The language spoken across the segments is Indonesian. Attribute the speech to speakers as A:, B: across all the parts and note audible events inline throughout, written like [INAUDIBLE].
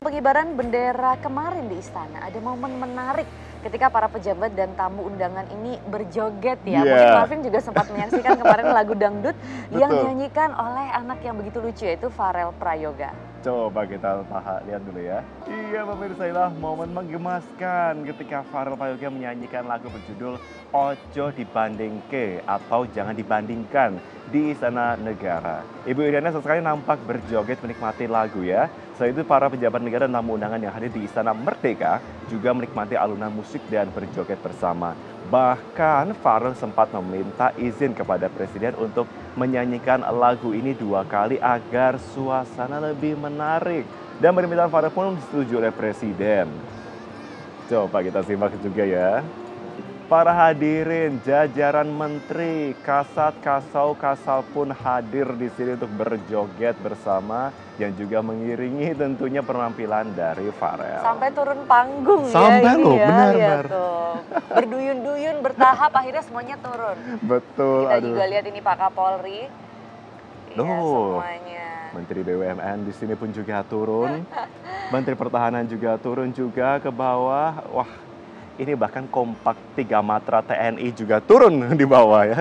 A: Pengibaran bendera kemarin di istana ada momen menarik ketika para pejabat dan tamu undangan ini berjoget ya.
B: Iya.
A: Mungkin Marvin juga sempat menyaksikan kemarin lagu dangdut yang dinyanyikan oleh anak yang begitu lucu yaitu Farel Prayoga.
B: Coba kita tahan, lihat dulu ya. Iya pemirsa inilah momen menggemaskan ketika Farel Prayoga menyanyikan lagu berjudul Ojo Dibandingke atau Jangan Dibandingkan di Istana Negara. Ibu Iriana sesekali nampak berjoget menikmati lagu ya. Selain itu para pejabat negara dan tamu undangan yang hadir di Istana Merdeka juga menikmati alunan musik dan berjoget bersama. Bahkan Farel sempat meminta izin kepada Presiden untuk menyanyikan lagu ini dua kali agar suasana lebih menarik. Dan permintaan Farel pun disetujui oleh Presiden. Coba kita simak juga ya. Para hadirin, jajaran menteri, kasat, kasau, kasal pun hadir di sini untuk berjoget bersama yang juga mengiringi tentunya penampilan dari Farel.
A: Sampai turun panggung
B: Sampai
A: ya ini
B: loh,
A: ya.
B: benar,
A: Lihat
B: benar.
A: tuh. Berduyun-duyun bertahap akhirnya semuanya turun.
B: Betul,
A: Kita
B: aduh.
A: juga lihat ini Pak Kapolri. Ya, semuanya.
B: Menteri BUMN di sini pun juga turun. [LAUGHS] Menteri Pertahanan juga turun juga ke bawah. Wah, ini bahkan kompak tiga matra TNI juga turun [LAUGHS] di bawah ya.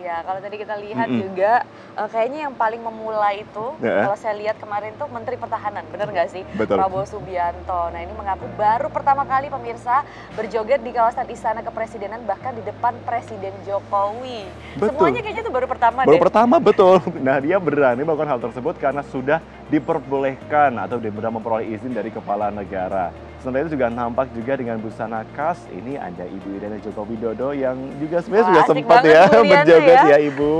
A: Iya, kalau tadi kita lihat
B: Mm-mm.
A: juga eh, kayaknya yang paling memulai itu
B: Ya.
A: kalau saya lihat kemarin tuh Menteri Pertahanan, bener nggak sih?
B: Betul.
A: Prabowo Subianto. Nah ini mengaku baru pertama kali pemirsa berjoget di kawasan Istana Kepresidenan bahkan di depan Presiden Jokowi.
B: Betul.
A: Semuanya kayaknya tuh baru pertama
B: Baru
A: deh.
B: pertama betul. [LAUGHS] Nah dia berani melakukan hal tersebut karena sudah diperbolehkan atau sudah memperoleh izin dari kepala negara. Sementara itu juga nampak juga dengan busana khas. Ini ada Ibu Iriana Joko Widodo yang juga sebenarnya sudah sempat ya berjoget
A: ya.
B: ya Ibu.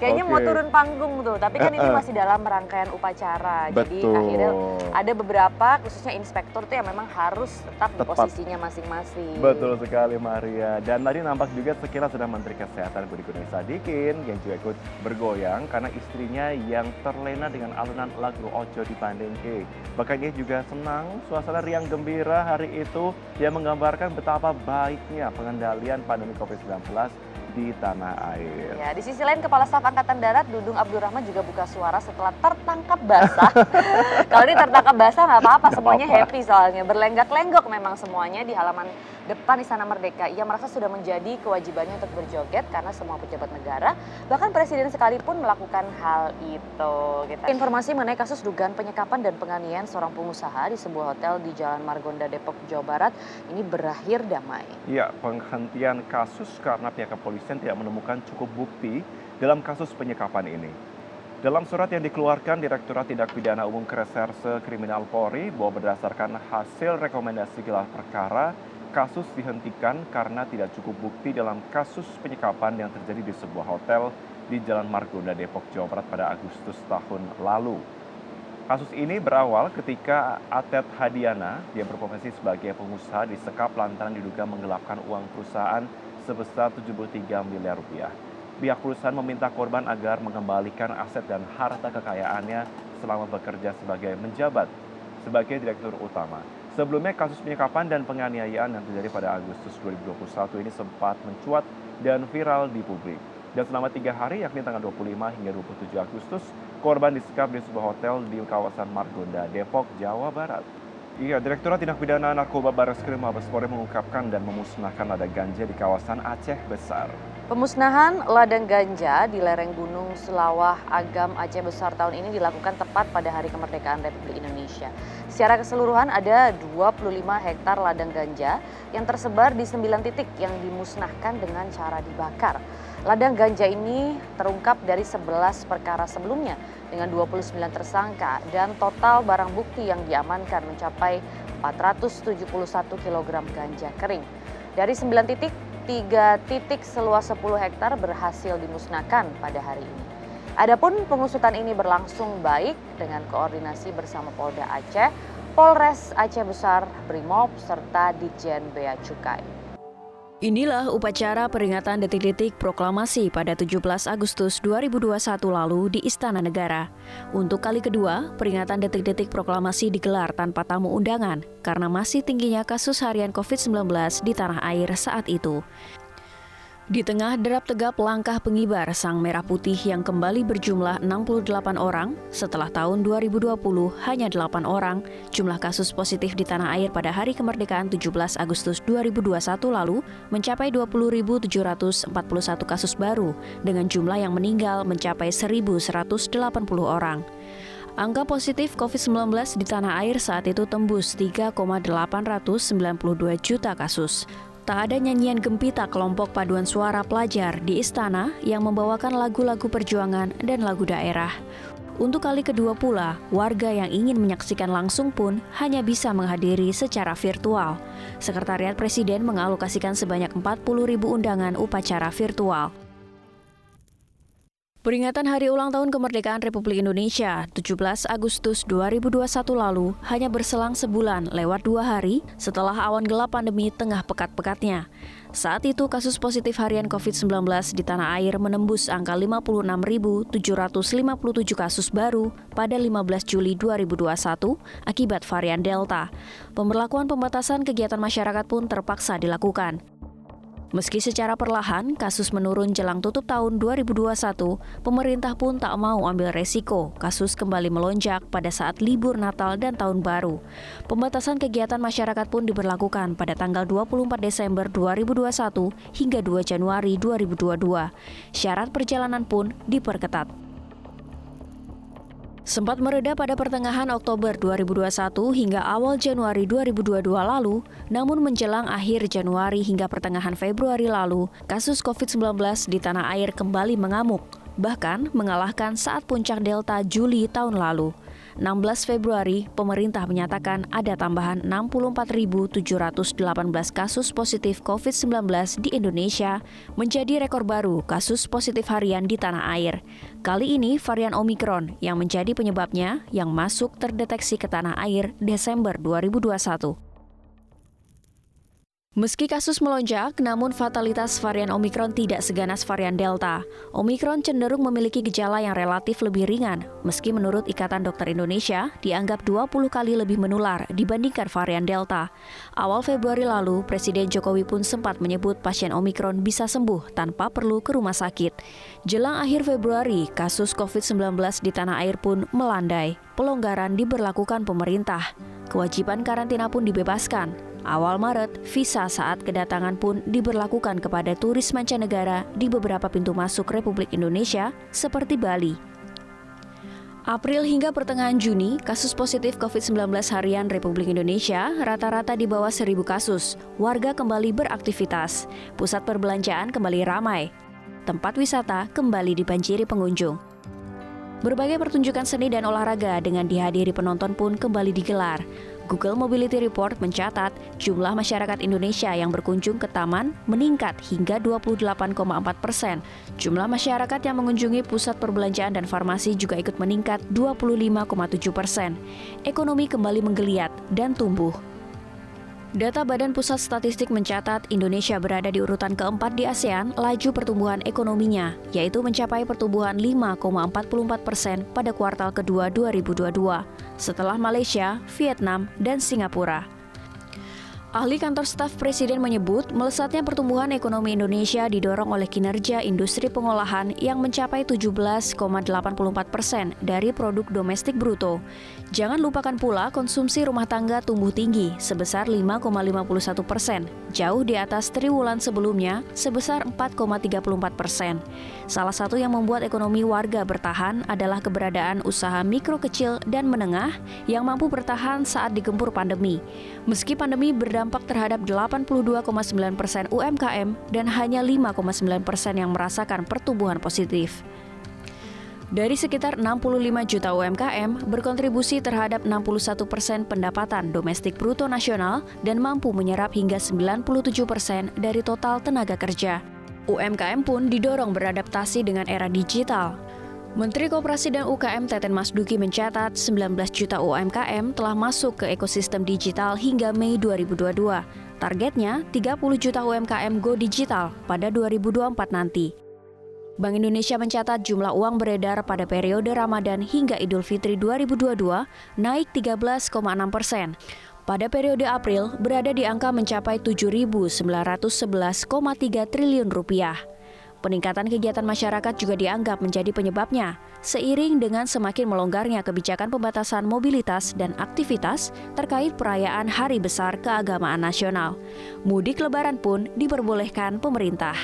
A: Kayaknya mau
B: Oke.
A: turun panggung tuh, tapi kan ini masih dalam rangkaian upacara. Jadi
B: Betul.
A: akhirnya ada beberapa khususnya inspektur tuh yang memang harus tetap, di
B: Tepat.
A: posisinya masing-masing.
B: Betul sekali Maria. Dan tadi nampak juga sekilas sudah Menteri Kesehatan Budi Gunadi Sadikin yang juga ikut bergoyang karena istrinya yang terlena dengan alunan lagu Ojo Dibandingke. Bahkan dia juga senang suasana riang gembira hari itu yang menggambarkan betapa baiknya pengendalian pandemi COVID-19 di tanah air.
A: Ya, di sisi lain Kepala Staf Angkatan Darat Dudung Abdurrahman juga buka suara setelah tertangkap basah. [LAUGHS] Kalau ini tertangkap basah nggak apa-apa, semuanya
B: apa-apa.
A: happy soalnya. Berlenggak-lenggok memang semuanya di halaman depan Istana Merdeka. Ia merasa sudah menjadi kewajibannya untuk berjoget karena semua pejabat negara, bahkan presiden sekalipun melakukan hal itu. Kita. Informasi mengenai kasus dugaan penyekapan dan penganiayaan seorang pengusaha di sebuah hotel di Jalan Margonda Depok, Jawa Barat ini berakhir damai.
B: Ya, penghentian kasus karena pihak kepolisian tidak menemukan cukup bukti dalam kasus penyekapan ini. Dalam surat yang dikeluarkan Direktorat Tindak Pidana Umum Reserse Kriminal Polri bahwa berdasarkan hasil rekomendasi gelar perkara, kasus dihentikan karena tidak cukup bukti dalam kasus penyekapan yang terjadi di sebuah hotel di Jalan Margonda Depok, Jawa Barat pada Agustus tahun lalu. Kasus ini berawal ketika Atet Hadiana, dia berprofesi sebagai pengusaha disekap lantaran diduga menggelapkan uang perusahaan sebesar 73 miliar rupiah. Pihak perusahaan meminta korban agar mengembalikan aset dan harta kekayaannya selama bekerja sebagai menjabat sebagai direktur utama. Sebelumnya kasus penyekapan dan penganiayaan yang terjadi pada Agustus 2021 ini sempat mencuat dan viral di publik. Dan selama tiga hari, yakni tanggal 25 hingga 27 Agustus, korban disekap di sebuah hotel di kawasan Margonda, Depok, Jawa Barat. Iya, Direkturat Tindak Pidana Narkoba Barreskrim Mabes Polri mengungkapkan dan memusnahkan ladang ganja di kawasan Aceh Besar.
A: Pemusnahan ladang ganja di lereng Gunung Selawah Agam Aceh Besar tahun ini dilakukan tepat pada Hari Kemerdekaan Republik Indonesia. Secara keseluruhan ada 25 hektar ladang ganja yang tersebar di 9 titik yang dimusnahkan dengan cara dibakar. Ladang ganja ini terungkap dari 11 perkara sebelumnya dengan 29 tersangka dan total barang bukti yang diamankan mencapai 471 kg ganja kering. Dari 9 titik, tiga titik seluas 10 hektar berhasil dimusnahkan pada hari ini. Adapun pengusutan ini berlangsung baik dengan koordinasi bersama Polda Aceh, Polres Aceh Besar, Brimob, serta Ditjen Bea Cukai.
C: Inilah upacara peringatan detik-detik proklamasi pada 17 Agustus 2021 lalu di Istana Negara. Untuk kali kedua, peringatan detik-detik proklamasi digelar tanpa tamu undangan karena masih tingginya kasus harian COVID-19 di tanah air saat itu. Di tengah derap tegap langkah pengibar Sang Merah Putih yang kembali berjumlah 68 orang, setelah tahun 2020 hanya 8 orang, jumlah kasus positif di tanah air pada hari kemerdekaan 17 Agustus 2021 lalu mencapai 20.741 kasus baru, dengan jumlah yang meninggal mencapai 1.180 orang. Angka positif COVID-19 di tanah air saat itu tembus 3,892 juta kasus. Tak ada nyanyian gempita kelompok paduan suara pelajar di istana yang membawakan lagu-lagu perjuangan dan lagu daerah. Untuk kali kedua pula, warga yang ingin menyaksikan langsung pun hanya bisa menghadiri secara virtual. Sekretariat Presiden mengalokasikan sebanyak 40 ribu undangan upacara virtual. Peringatan Hari Ulang Tahun Kemerdekaan Republik Indonesia 17 Agustus 2021 lalu hanya berselang sebulan lewat dua hari setelah awan gelap pandemi tengah pekat-pekatnya. Saat itu kasus positif harian COVID-19 di tanah air menembus angka 56.757 kasus baru pada 15 Juli 2021 akibat varian Delta. Pemberlakuan pembatasan kegiatan masyarakat pun terpaksa dilakukan. Meski secara perlahan kasus menurun jelang tutup tahun 2021, pemerintah pun tak mau ambil resiko kasus kembali melonjak pada saat libur Natal dan Tahun Baru. Pembatasan kegiatan masyarakat pun diberlakukan pada tanggal 24 Desember 2021 hingga 2 Januari 2022. Syarat perjalanan pun diperketat. Sempat mereda pada pertengahan Oktober 2021 hingga awal Januari 2022 lalu, namun menjelang akhir Januari hingga pertengahan Februari lalu, kasus COVID-19 di tanah air kembali mengamuk, bahkan mengalahkan saat puncak Delta Juli tahun lalu. 16 Februari, pemerintah menyatakan ada tambahan 64.718 kasus positif COVID-19 di Indonesia, menjadi rekor baru kasus positif harian di tanah air. Kali ini varian Omikron yang menjadi penyebabnya yang masuk terdeteksi ke tanah air Desember 2021. Meski kasus melonjak, namun fatalitas varian Omikron tidak seganas varian Delta. Omikron cenderung memiliki gejala yang relatif lebih ringan, meski menurut Ikatan Dokter Indonesia dianggap 20 kali lebih menular dibandingkan varian Delta. Awal Februari lalu, Presiden Jokowi pun sempat menyebut pasien Omikron bisa sembuh tanpa perlu ke rumah sakit. Jelang akhir Februari, kasus COVID-19 di tanah air pun melandai. Pelonggaran diberlakukan pemerintah. Kewajiban karantina pun dibebaskan. Awal Maret, visa saat kedatangan pun diberlakukan kepada turis mancanegara di beberapa pintu masuk Republik Indonesia seperti Bali. April hingga pertengahan Juni, kasus positif COVID-19 harian Republik Indonesia rata-rata di bawah 1000 kasus. Warga kembali beraktivitas, pusat perbelanjaan kembali ramai, tempat wisata kembali dibanjiri pengunjung. Berbagai pertunjukan seni dan olahraga dengan dihadiri penonton pun kembali digelar. Google Mobility Report mencatat jumlah masyarakat Indonesia yang berkunjung ke taman meningkat hingga 28,4 persen. Jumlah masyarakat yang mengunjungi pusat perbelanjaan dan farmasi juga ikut meningkat 25,7 persen. Ekonomi kembali menggeliat dan tumbuh Data Badan Pusat Statistik mencatat Indonesia berada di urutan keempat di ASEAN laju pertumbuhan ekonominya, yaitu mencapai pertumbuhan 5,44 persen pada kuartal kedua 2022, setelah Malaysia, Vietnam, dan Singapura. Ahli kantor staf presiden menyebut melesatnya pertumbuhan ekonomi Indonesia didorong oleh kinerja industri pengolahan yang mencapai 17,84 persen dari produk domestik bruto. Jangan lupakan pula konsumsi rumah tangga tumbuh tinggi sebesar 5,51 persen, jauh di atas triwulan sebelumnya sebesar 4,34 persen. Salah satu yang membuat ekonomi warga bertahan adalah keberadaan usaha mikro kecil dan menengah yang mampu bertahan saat digempur pandemi. Meski pandemi berdampak berdampak terhadap 82,9 persen UMKM dan hanya 5,9 persen yang merasakan pertumbuhan positif. Dari sekitar 65 juta UMKM, berkontribusi terhadap 61 persen pendapatan domestik bruto nasional dan mampu menyerap hingga 97 persen dari total tenaga kerja. UMKM pun didorong beradaptasi dengan era digital. Menteri Koperasi dan UKM Teten Mas Duki mencatat 19 juta UMKM telah masuk ke ekosistem digital hingga Mei 2022. Targetnya 30 juta UMKM go digital pada 2024 nanti. Bank Indonesia mencatat jumlah uang beredar pada periode Ramadan hingga Idul Fitri 2022 naik 13,6 persen. pada periode April berada di angka mencapai 7.911,3 triliun rupiah. Peningkatan kegiatan masyarakat juga dianggap menjadi penyebabnya, seiring dengan semakin melonggarnya kebijakan pembatasan mobilitas dan aktivitas terkait perayaan Hari Besar Keagamaan Nasional. Mudik Lebaran pun diperbolehkan pemerintah.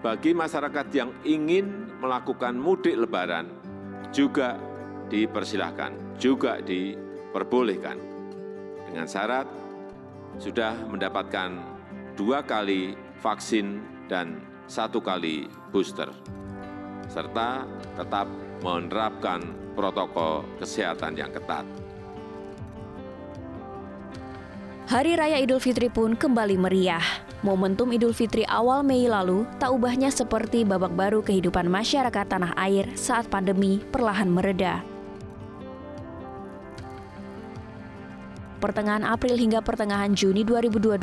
D: Bagi masyarakat yang ingin melakukan mudik Lebaran, juga dipersilahkan, juga diperbolehkan. Dengan syarat sudah mendapatkan dua kali vaksin dan satu kali booster, serta tetap menerapkan protokol kesehatan yang ketat.
C: Hari Raya Idul Fitri pun kembali meriah. Momentum Idul Fitri awal Mei lalu tak ubahnya seperti babak baru kehidupan masyarakat tanah air saat pandemi perlahan mereda. Pertengahan April hingga pertengahan Juni 2022,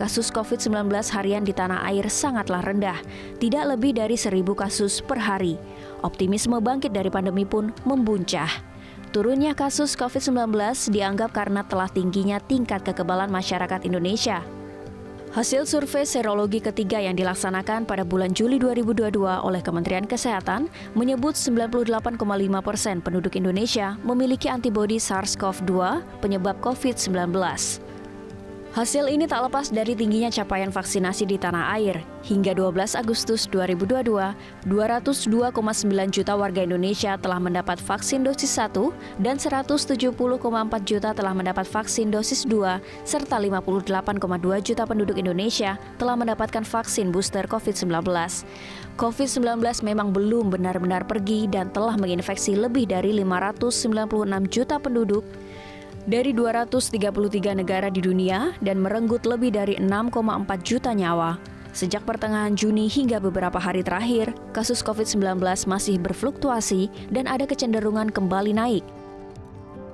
C: kasus COVID-19 harian di tanah air sangatlah rendah, tidak lebih dari seribu kasus per hari. Optimisme bangkit dari pandemi pun membuncah. Turunnya kasus COVID-19 dianggap karena telah tingginya tingkat kekebalan masyarakat Indonesia Hasil survei serologi ketiga yang dilaksanakan pada bulan Juli 2022 oleh Kementerian Kesehatan menyebut 98,5 persen penduduk Indonesia memiliki antibodi SARS-CoV-2 penyebab COVID-19. Hasil ini tak lepas dari tingginya capaian vaksinasi di tanah air. Hingga 12 Agustus 2022, 202,9 juta warga Indonesia telah mendapat vaksin dosis 1 dan 170,4 juta telah mendapat vaksin dosis 2, serta 58,2 juta penduduk Indonesia telah mendapatkan vaksin booster COVID-19. COVID-19 memang belum benar-benar pergi dan telah menginfeksi lebih dari 596 juta penduduk dari 233 negara di dunia dan merenggut lebih dari 6,4 juta nyawa. Sejak pertengahan Juni hingga beberapa hari terakhir, kasus COVID-19 masih berfluktuasi dan ada kecenderungan kembali naik.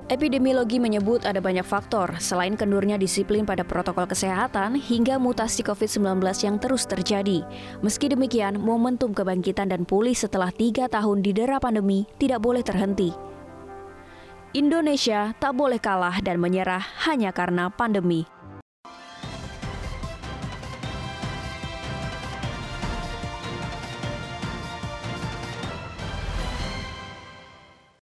C: Epidemiologi menyebut ada banyak faktor, selain kendurnya disiplin pada protokol kesehatan hingga mutasi COVID-19 yang terus terjadi. Meski demikian, momentum kebangkitan dan pulih setelah tiga tahun didera pandemi tidak boleh terhenti. Indonesia tak boleh kalah dan menyerah hanya karena pandemi.